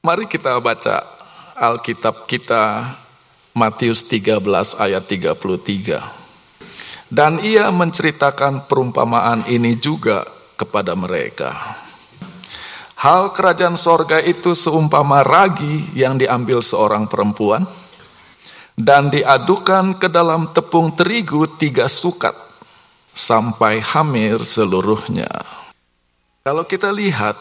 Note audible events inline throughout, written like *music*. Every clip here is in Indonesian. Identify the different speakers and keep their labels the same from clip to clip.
Speaker 1: Mari kita baca Alkitab kita Matius 13 ayat 33. Dan ia menceritakan perumpamaan ini juga kepada mereka. Hal kerajaan sorga itu seumpama ragi yang diambil seorang perempuan dan diadukan ke dalam tepung terigu tiga sukat sampai hamil seluruhnya. Kalau kita lihat,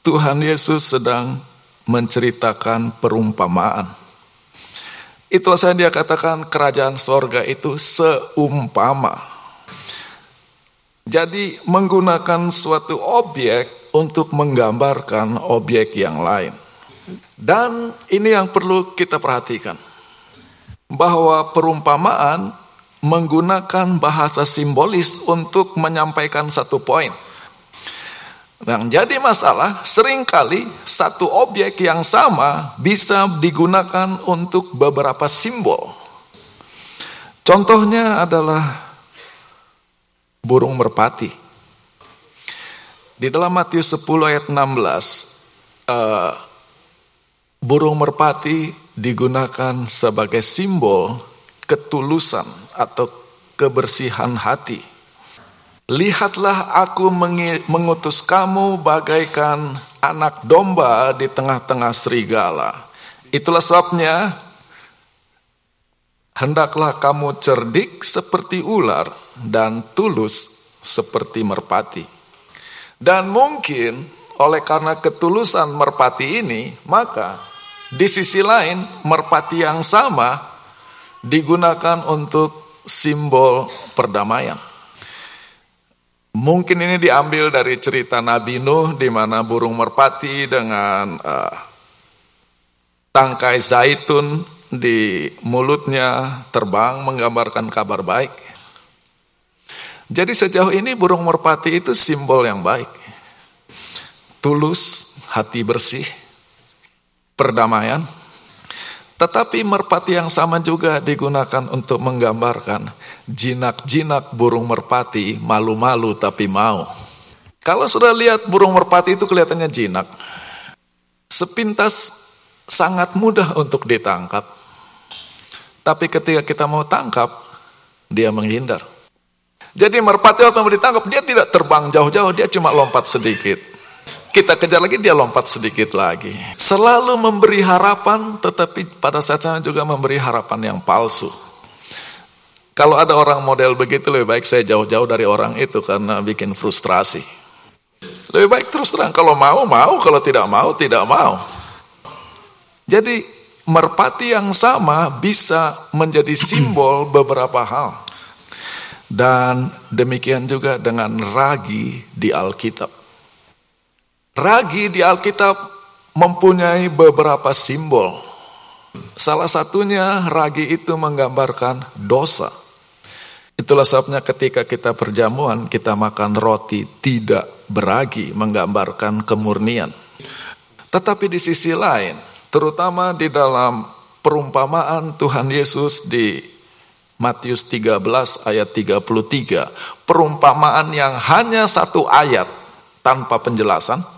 Speaker 1: Tuhan Yesus sedang menceritakan perumpamaan. Itulah saya dia katakan kerajaan sorga itu seumpama. Jadi menggunakan suatu objek untuk menggambarkan objek yang lain. Dan ini yang perlu kita perhatikan. Bahwa perumpamaan menggunakan bahasa simbolis untuk menyampaikan satu poin. Yang jadi masalah, sering kali satu objek yang sama bisa digunakan untuk beberapa simbol. Contohnya adalah burung merpati. Di dalam Matius 10 ayat 16, uh, burung merpati digunakan sebagai simbol ketulusan atau kebersihan hati. Lihatlah aku mengutus kamu bagaikan anak domba di tengah-tengah serigala. Itulah sebabnya hendaklah kamu cerdik seperti ular dan tulus seperti merpati. Dan mungkin oleh karena ketulusan merpati ini, maka di sisi lain merpati yang sama digunakan untuk simbol perdamaian. Mungkin ini diambil dari cerita Nabi Nuh di mana burung merpati dengan uh, tangkai zaitun di mulutnya terbang menggambarkan kabar baik. Jadi sejauh ini burung merpati itu simbol yang baik. Tulus, hati bersih, perdamaian. Tetapi merpati yang sama juga digunakan untuk menggambarkan jinak-jinak burung merpati malu-malu tapi mau. Kalau sudah lihat burung merpati itu kelihatannya jinak. Sepintas sangat mudah untuk ditangkap. Tapi ketika kita mau tangkap, dia menghindar. Jadi merpati waktu mau ditangkap, dia tidak terbang jauh-jauh, dia cuma lompat sedikit. Kita kejar lagi, dia lompat sedikit lagi. Selalu memberi harapan, tetapi pada saat saatnya juga memberi harapan yang palsu. Kalau ada orang model begitu, lebih baik saya jauh-jauh dari orang itu karena bikin frustrasi. Lebih baik terus terang, kalau mau, mau, kalau tidak mau, tidak mau. Jadi merpati yang sama bisa menjadi simbol beberapa hal. Dan demikian juga dengan ragi di Alkitab. Ragi di Alkitab mempunyai beberapa simbol. Salah satunya ragi itu menggambarkan dosa. Itulah sebabnya ketika kita perjamuan, kita makan roti tidak beragi, menggambarkan kemurnian. Tetapi di sisi lain, terutama di dalam perumpamaan Tuhan Yesus di Matius 13 ayat 33, perumpamaan yang hanya satu ayat tanpa penjelasan,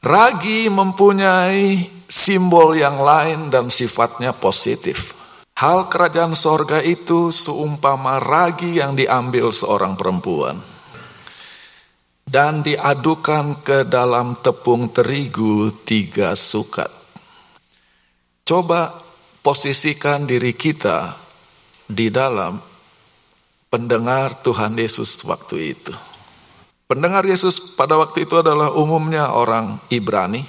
Speaker 1: Ragi mempunyai simbol yang lain dan sifatnya positif. Hal kerajaan sorga itu seumpama ragi yang diambil seorang perempuan dan diadukan ke dalam tepung terigu tiga sukat. Coba posisikan diri kita di dalam pendengar Tuhan Yesus waktu itu. Pendengar Yesus pada waktu itu adalah umumnya orang Ibrani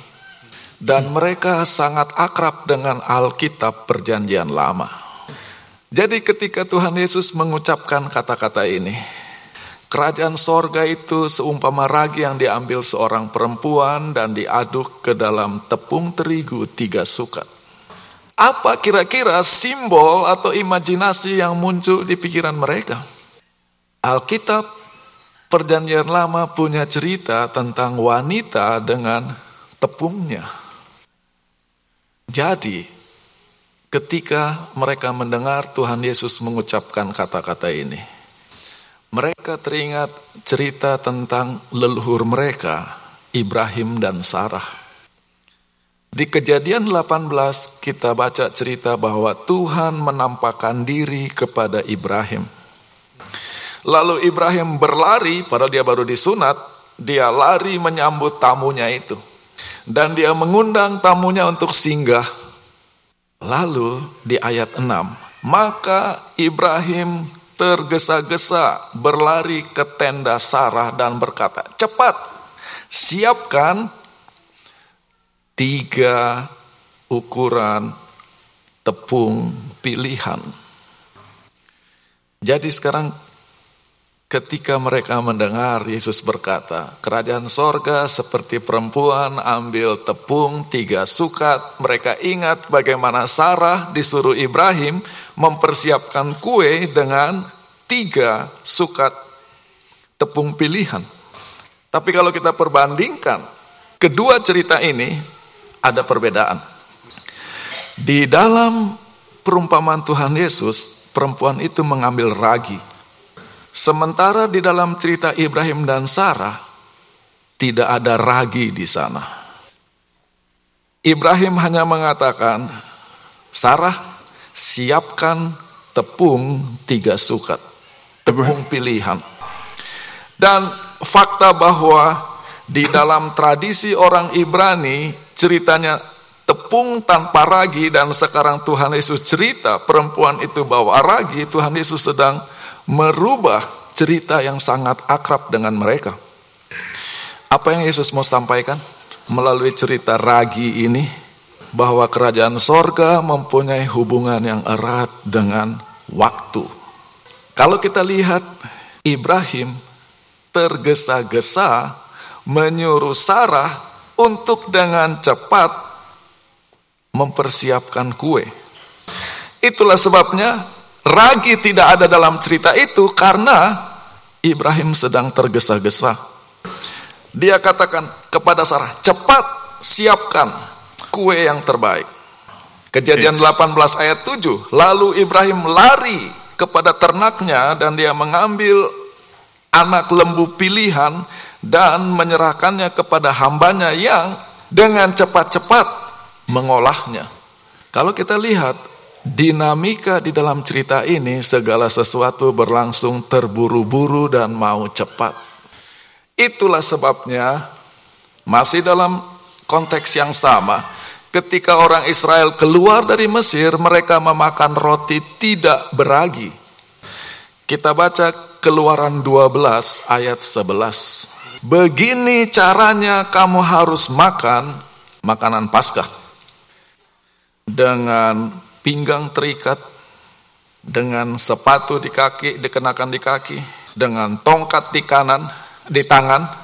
Speaker 1: dan mereka sangat akrab dengan Alkitab Perjanjian Lama. Jadi ketika Tuhan Yesus mengucapkan kata-kata ini, kerajaan sorga itu seumpama ragi yang diambil seorang perempuan dan diaduk ke dalam tepung terigu tiga sukat. Apa kira-kira simbol atau imajinasi yang muncul di pikiran mereka? Alkitab Perjanjian lama punya cerita tentang wanita dengan tepungnya. Jadi, ketika mereka mendengar Tuhan Yesus mengucapkan kata-kata ini, mereka teringat cerita tentang leluhur mereka, Ibrahim dan Sarah. Di kejadian 18 kita baca cerita bahwa Tuhan menampakkan diri kepada Ibrahim. Lalu Ibrahim berlari, padahal dia baru disunat, dia lari menyambut tamunya itu. Dan dia mengundang tamunya untuk singgah. Lalu di ayat 6, maka Ibrahim tergesa-gesa berlari ke tenda Sarah dan berkata, cepat siapkan tiga ukuran tepung pilihan. Jadi sekarang ketika mereka mendengar Yesus berkata, kerajaan sorga seperti perempuan ambil tepung tiga sukat. Mereka ingat bagaimana Sarah disuruh Ibrahim mempersiapkan kue dengan tiga sukat tepung pilihan. Tapi kalau kita perbandingkan kedua cerita ini ada perbedaan. Di dalam perumpamaan Tuhan Yesus, perempuan itu mengambil ragi Sementara di dalam cerita Ibrahim dan Sarah tidak ada ragi di sana. Ibrahim hanya mengatakan, Sarah siapkan tepung tiga sukat, tepung pilihan. Dan fakta bahwa di dalam tradisi orang Ibrani ceritanya tepung tanpa ragi dan sekarang Tuhan Yesus cerita perempuan itu bawa ragi, Tuhan Yesus sedang merubah cerita yang sangat akrab dengan mereka. Apa yang Yesus mau sampaikan melalui cerita ragi ini? Bahwa kerajaan sorga mempunyai hubungan yang erat dengan waktu. Kalau kita lihat Ibrahim tergesa-gesa menyuruh Sarah untuk dengan cepat mempersiapkan kue. Itulah sebabnya Ragi tidak ada dalam cerita itu karena Ibrahim sedang tergesa-gesa. Dia katakan kepada Sarah, cepat siapkan kue yang terbaik. Kejadian 18 ayat 7, lalu Ibrahim lari kepada ternaknya dan dia mengambil anak lembu pilihan dan menyerahkannya kepada hambanya yang dengan cepat-cepat mengolahnya. Kalau kita lihat Dinamika di dalam cerita ini segala sesuatu berlangsung terburu-buru dan mau cepat. Itulah sebabnya masih dalam konteks yang sama ketika orang Israel keluar dari Mesir mereka memakan roti tidak beragi. Kita baca Keluaran 12 ayat 11. Begini caranya kamu harus makan makanan Paskah dengan pinggang terikat dengan sepatu di kaki dikenakan di kaki dengan tongkat di kanan di tangan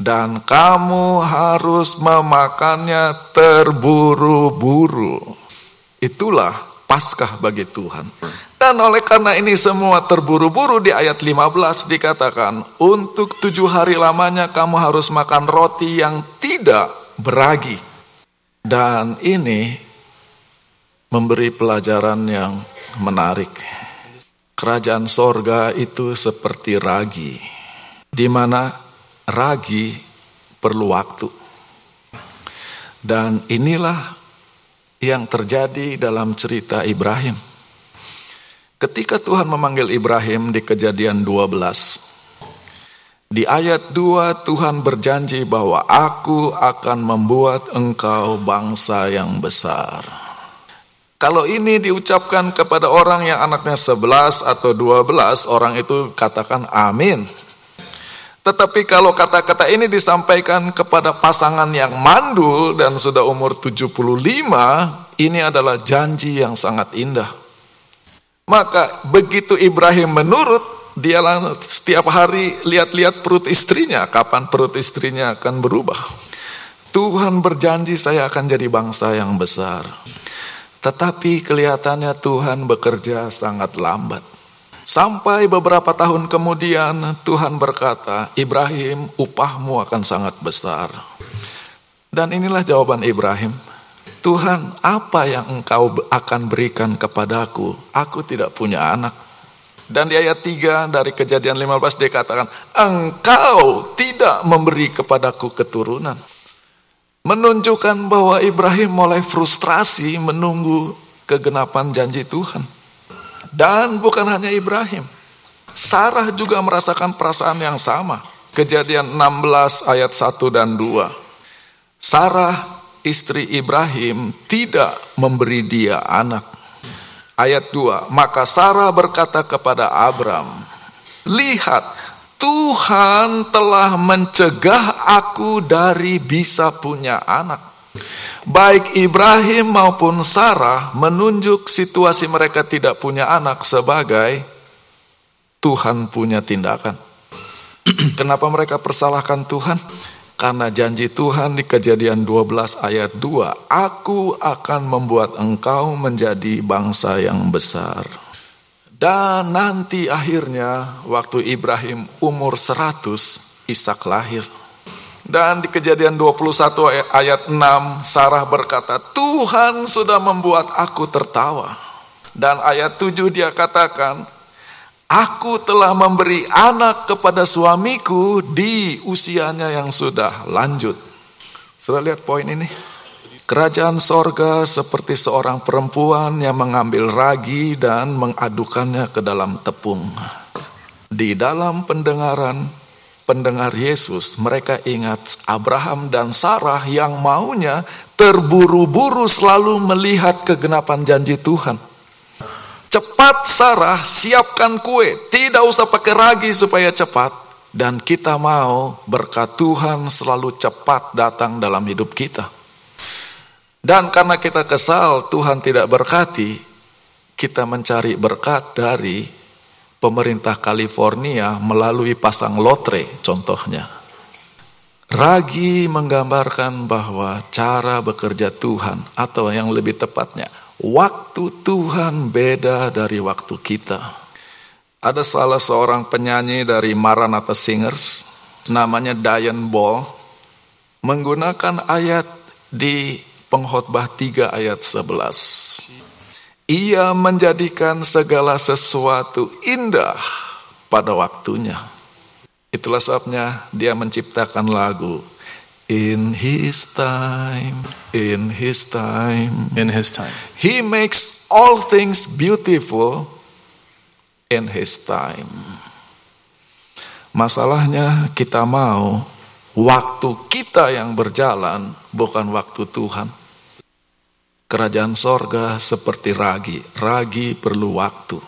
Speaker 1: dan kamu harus memakannya terburu-buru. Itulah paskah bagi Tuhan. Dan oleh karena ini semua terburu-buru di ayat 15 dikatakan untuk tujuh hari lamanya kamu harus makan roti yang tidak beragi. Dan ini memberi pelajaran yang menarik. Kerajaan sorga itu seperti ragi, di mana ragi perlu waktu. Dan inilah yang terjadi dalam cerita Ibrahim. Ketika Tuhan memanggil Ibrahim di kejadian 12, di ayat 2 Tuhan berjanji bahwa aku akan membuat engkau bangsa yang besar. Kalau ini diucapkan kepada orang yang anaknya 11 atau 12, orang itu katakan amin. Tetapi kalau kata-kata ini disampaikan kepada pasangan yang mandul dan sudah umur 75, ini adalah janji yang sangat indah. Maka begitu Ibrahim menurut, dia setiap hari lihat-lihat perut istrinya, kapan perut istrinya akan berubah. Tuhan berjanji saya akan jadi bangsa yang besar. Tetapi kelihatannya Tuhan bekerja sangat lambat. Sampai beberapa tahun kemudian Tuhan berkata, Ibrahim upahmu akan sangat besar. Dan inilah jawaban Ibrahim. Tuhan apa yang engkau akan berikan kepadaku? Aku tidak punya anak. Dan di ayat 3 dari kejadian 15 dikatakan, engkau tidak memberi kepadaku keturunan. Menunjukkan bahwa Ibrahim mulai frustrasi menunggu kegenapan janji Tuhan. Dan bukan hanya Ibrahim, Sarah juga merasakan perasaan yang sama. Kejadian 16 ayat 1 dan 2. Sarah istri Ibrahim tidak memberi dia anak. Ayat 2, maka Sarah berkata kepada Abram, Lihat, Tuhan telah mencegah aku dari bisa punya anak. Baik Ibrahim maupun Sarah menunjuk situasi mereka tidak punya anak sebagai Tuhan punya tindakan. *clears throat* Kenapa mereka persalahkan Tuhan? Karena janji Tuhan di kejadian 12 ayat 2, Aku akan membuat engkau menjadi bangsa yang besar. Dan nanti akhirnya waktu Ibrahim umur 100, Ishak lahir. Dan di kejadian 21 ayat 6, Sarah berkata, Tuhan sudah membuat aku tertawa. Dan ayat 7 dia katakan, Aku telah memberi anak kepada suamiku di usianya yang sudah lanjut. Sudah lihat poin ini? Kerajaan sorga seperti seorang perempuan yang mengambil ragi dan mengadukannya ke dalam tepung. Di dalam pendengaran pendengar Yesus, mereka ingat Abraham dan Sarah yang maunya terburu-buru selalu melihat kegenapan janji Tuhan. Cepat Sarah, siapkan kue. Tidak usah pakai ragi supaya cepat. Dan kita mau berkat Tuhan selalu cepat datang dalam hidup kita. Dan karena kita kesal Tuhan tidak berkati, kita mencari berkat dari pemerintah California melalui pasang lotre contohnya. Ragi menggambarkan bahwa cara bekerja Tuhan atau yang lebih tepatnya Waktu Tuhan beda dari waktu kita. Ada salah seorang penyanyi dari Maranatha Singers, namanya Diane Ball, menggunakan ayat di pengkhotbah 3 ayat 11. Ia menjadikan segala sesuatu indah pada waktunya. Itulah sebabnya dia menciptakan lagu In his time, in his time,
Speaker 2: in his time.
Speaker 1: He makes all things beautiful in his time. Masalahnya kita mau waktu kita yang berjalan bukan waktu Tuhan. Kerajaan sorga seperti ragi, ragi perlu waktu.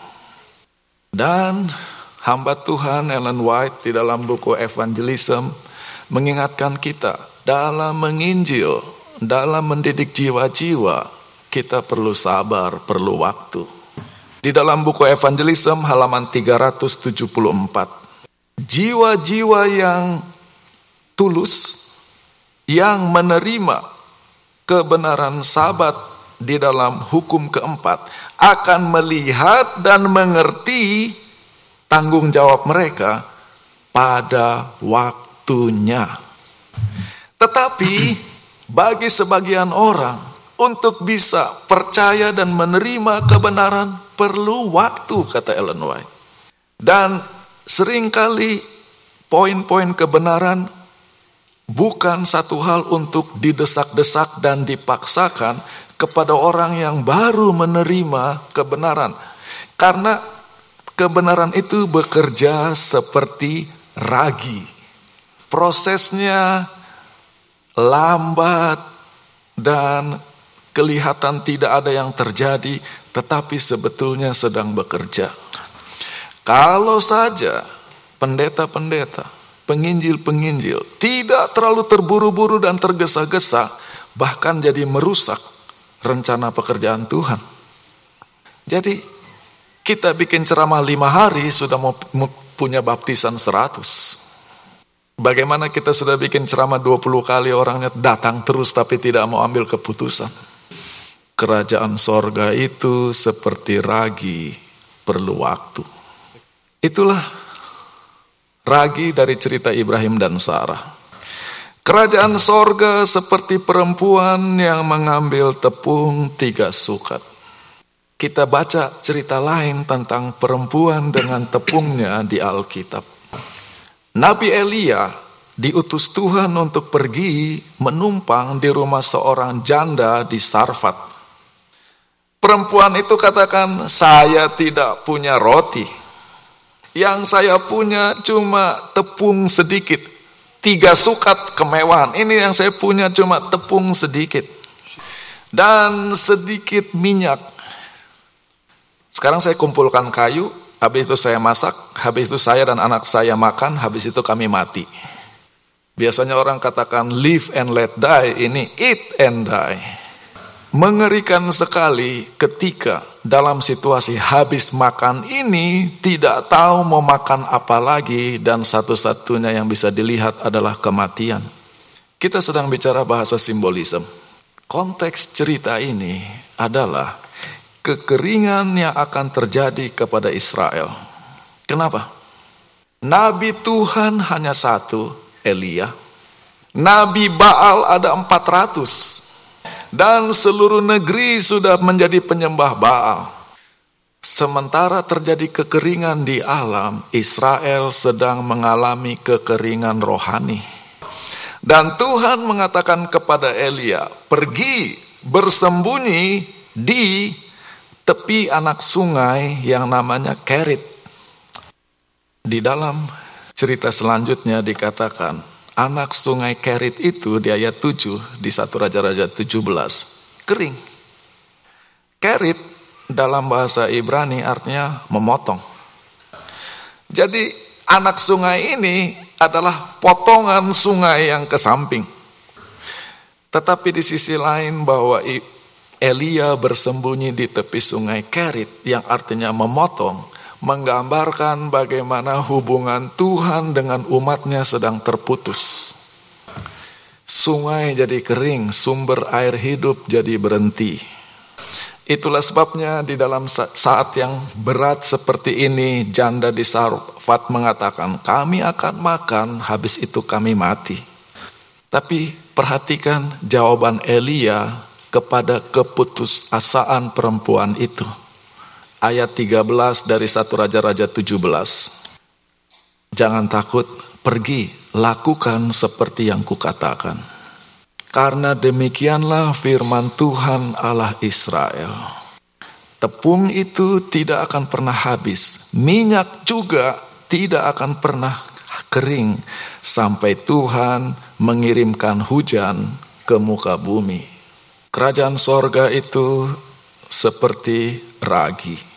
Speaker 1: Dan hamba Tuhan Ellen White di dalam buku Evangelism mengingatkan kita dalam menginjil, dalam mendidik jiwa-jiwa, kita perlu sabar, perlu waktu. Di dalam buku Evangelism halaman 374, jiwa-jiwa yang tulus, yang menerima kebenaran sabat di dalam hukum keempat, akan melihat dan mengerti tanggung jawab mereka pada waktunya. Tetapi bagi sebagian orang untuk bisa percaya dan menerima kebenaran perlu waktu kata Ellen White. Dan sering kali poin-poin kebenaran bukan satu hal untuk didesak-desak dan dipaksakan kepada orang yang baru menerima kebenaran. Karena kebenaran itu bekerja seperti ragi. Prosesnya lambat dan kelihatan tidak ada yang terjadi, tetapi sebetulnya sedang bekerja. Kalau saja pendeta-pendeta, penginjil-penginjil tidak terlalu terburu-buru dan tergesa-gesa, bahkan jadi merusak rencana pekerjaan Tuhan. Jadi kita bikin ceramah lima hari sudah mau punya baptisan seratus. Bagaimana kita sudah bikin ceramah 20 kali orangnya datang terus tapi tidak mau ambil keputusan. Kerajaan sorga itu seperti ragi perlu waktu. Itulah ragi dari cerita Ibrahim dan Sarah. Kerajaan sorga seperti perempuan yang mengambil tepung tiga sukat. Kita baca cerita lain tentang perempuan dengan tepungnya di Alkitab. Nabi Elia diutus Tuhan untuk pergi menumpang di rumah seorang janda di Sarfat. Perempuan itu katakan, saya tidak punya roti. Yang saya punya cuma tepung sedikit. Tiga sukat kemewahan. Ini yang saya punya cuma tepung sedikit. Dan sedikit minyak. Sekarang saya kumpulkan kayu, habis itu saya masak, habis itu saya dan anak saya makan, habis itu kami mati. Biasanya orang katakan live and let die, ini eat and die. Mengerikan sekali ketika dalam situasi habis makan ini tidak tahu mau makan apa lagi dan satu-satunya yang bisa dilihat adalah kematian. Kita sedang bicara bahasa simbolisme. Konteks cerita ini adalah kekeringan yang akan terjadi kepada Israel. Kenapa? Nabi Tuhan hanya satu, Elia. Nabi Baal ada 400. Dan seluruh negeri sudah menjadi penyembah Baal. Sementara terjadi kekeringan di alam, Israel sedang mengalami kekeringan rohani. Dan Tuhan mengatakan kepada Elia, pergi bersembunyi di tepi anak sungai yang namanya Kerit. Di dalam cerita selanjutnya dikatakan anak sungai Kerit itu di ayat 7 di satu Raja-Raja 17 kering. Kerit dalam bahasa Ibrani artinya memotong. Jadi anak sungai ini adalah potongan sungai yang ke samping. Tetapi di sisi lain bahwa Elia bersembunyi di tepi sungai Kerit yang artinya memotong menggambarkan bagaimana hubungan Tuhan dengan umatnya sedang terputus. Sungai jadi kering, sumber air hidup jadi berhenti. Itulah sebabnya di dalam saat yang berat seperti ini, janda di Sarfat mengatakan, kami akan makan, habis itu kami mati. Tapi perhatikan jawaban Elia kepada keputusasaan perempuan itu ayat 13 dari satu Raja-Raja 17. Jangan takut, pergi, lakukan seperti yang kukatakan. Karena demikianlah firman Tuhan Allah Israel. Tepung itu tidak akan pernah habis, minyak juga tidak akan pernah kering sampai Tuhan mengirimkan hujan ke muka bumi. Kerajaan sorga itu seperti ragi.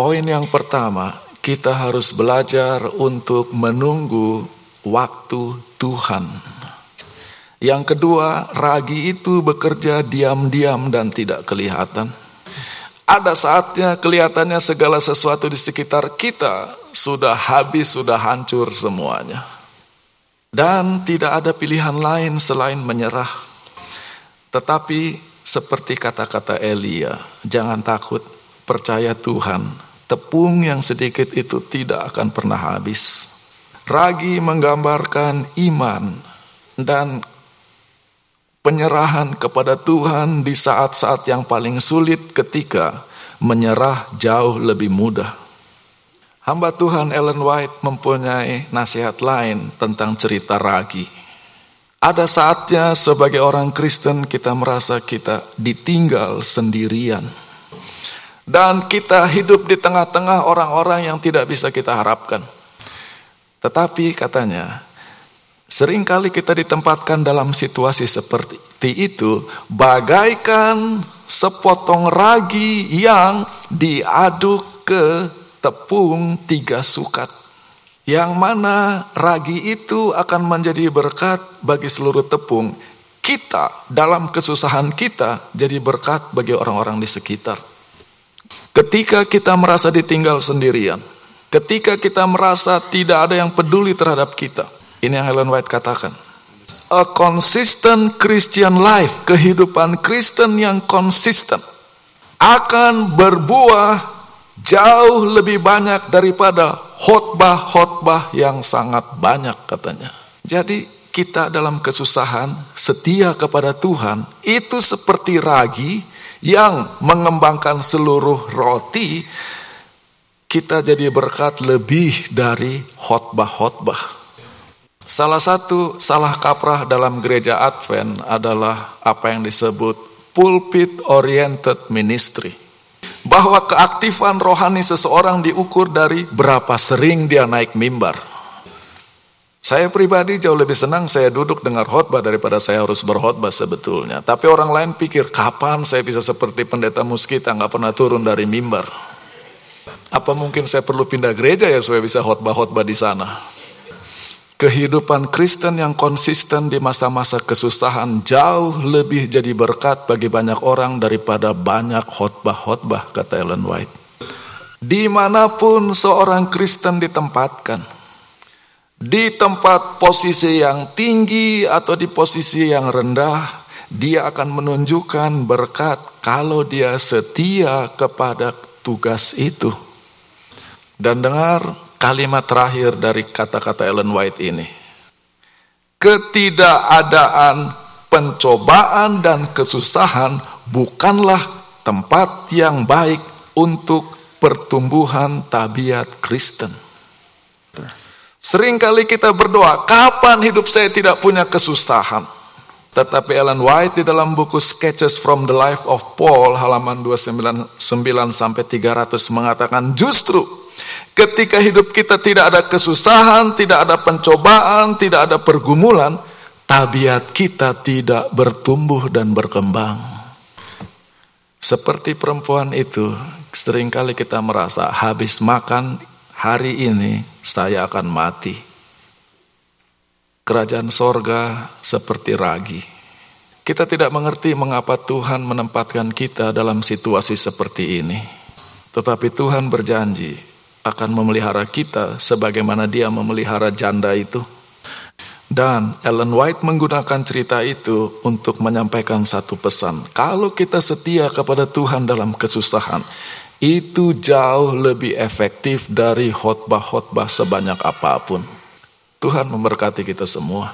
Speaker 1: Poin yang pertama, kita harus belajar untuk menunggu waktu Tuhan. Yang kedua, ragi itu bekerja diam-diam dan tidak kelihatan. Ada saatnya kelihatannya segala sesuatu di sekitar kita sudah habis, sudah hancur semuanya. Dan tidak ada pilihan lain selain menyerah. Tetapi seperti kata-kata Elia, jangan takut, percaya Tuhan, tepung yang sedikit itu tidak akan pernah habis. Ragi menggambarkan iman dan penyerahan kepada Tuhan di saat-saat yang paling sulit ketika menyerah jauh lebih mudah. Hamba Tuhan Ellen White mempunyai nasihat lain tentang cerita ragi. Ada saatnya sebagai orang Kristen kita merasa kita ditinggal sendirian dan kita hidup di tengah-tengah orang-orang yang tidak bisa kita harapkan. Tetapi katanya, sering kali kita ditempatkan dalam situasi seperti itu, bagaikan sepotong ragi yang diaduk ke tepung tiga sukat. Yang mana ragi itu akan menjadi berkat bagi seluruh tepung. Kita dalam kesusahan kita jadi berkat bagi orang-orang di sekitar. Ketika kita merasa ditinggal sendirian, ketika kita merasa tidak ada yang peduli terhadap kita, ini yang Ellen White katakan. A consistent Christian life, kehidupan Kristen yang konsisten, akan berbuah jauh lebih banyak daripada khotbah-khotbah yang sangat banyak katanya. Jadi kita dalam kesusahan setia kepada Tuhan itu seperti ragi yang mengembangkan seluruh roti, kita jadi berkat lebih dari khotbah-khotbah. Salah satu salah kaprah dalam gereja Advent adalah apa yang disebut pulpit oriented ministry. Bahwa keaktifan rohani seseorang diukur dari berapa sering dia naik mimbar. Saya pribadi jauh lebih senang saya duduk dengar khotbah daripada saya harus berkhotbah sebetulnya. Tapi orang lain pikir kapan saya bisa seperti pendeta muskita nggak pernah turun dari mimbar. Apa mungkin saya perlu pindah gereja ya supaya bisa khotbah-khotbah di sana? Kehidupan Kristen yang konsisten di masa-masa kesusahan jauh lebih jadi berkat bagi banyak orang daripada banyak khotbah-khotbah, kata Ellen White. Di mana pun seorang Kristen ditempatkan, di tempat posisi yang tinggi atau di posisi yang rendah, dia akan menunjukkan berkat kalau dia setia kepada tugas itu. Dan dengar, kalimat terakhir dari kata-kata Ellen White ini. Ketidakadaan pencobaan dan kesusahan bukanlah tempat yang baik untuk pertumbuhan tabiat Kristen. Seringkali kita berdoa, kapan hidup saya tidak punya kesusahan? Tetapi Ellen White di dalam buku Sketches from the Life of Paul halaman 299 sampai 300 mengatakan justru Ketika hidup kita tidak ada kesusahan, tidak ada pencobaan, tidak ada pergumulan, tabiat kita tidak bertumbuh dan berkembang. Seperti perempuan itu, sering kali kita merasa habis makan hari ini saya akan mati. Kerajaan sorga seperti ragi. Kita tidak mengerti mengapa Tuhan menempatkan kita dalam situasi seperti ini. Tetapi Tuhan berjanji, akan memelihara kita sebagaimana dia memelihara janda itu. Dan Ellen White menggunakan cerita itu untuk menyampaikan satu pesan. Kalau kita setia kepada Tuhan dalam kesusahan, itu jauh lebih efektif dari khotbah-khotbah sebanyak apa pun. Tuhan memberkati kita semua.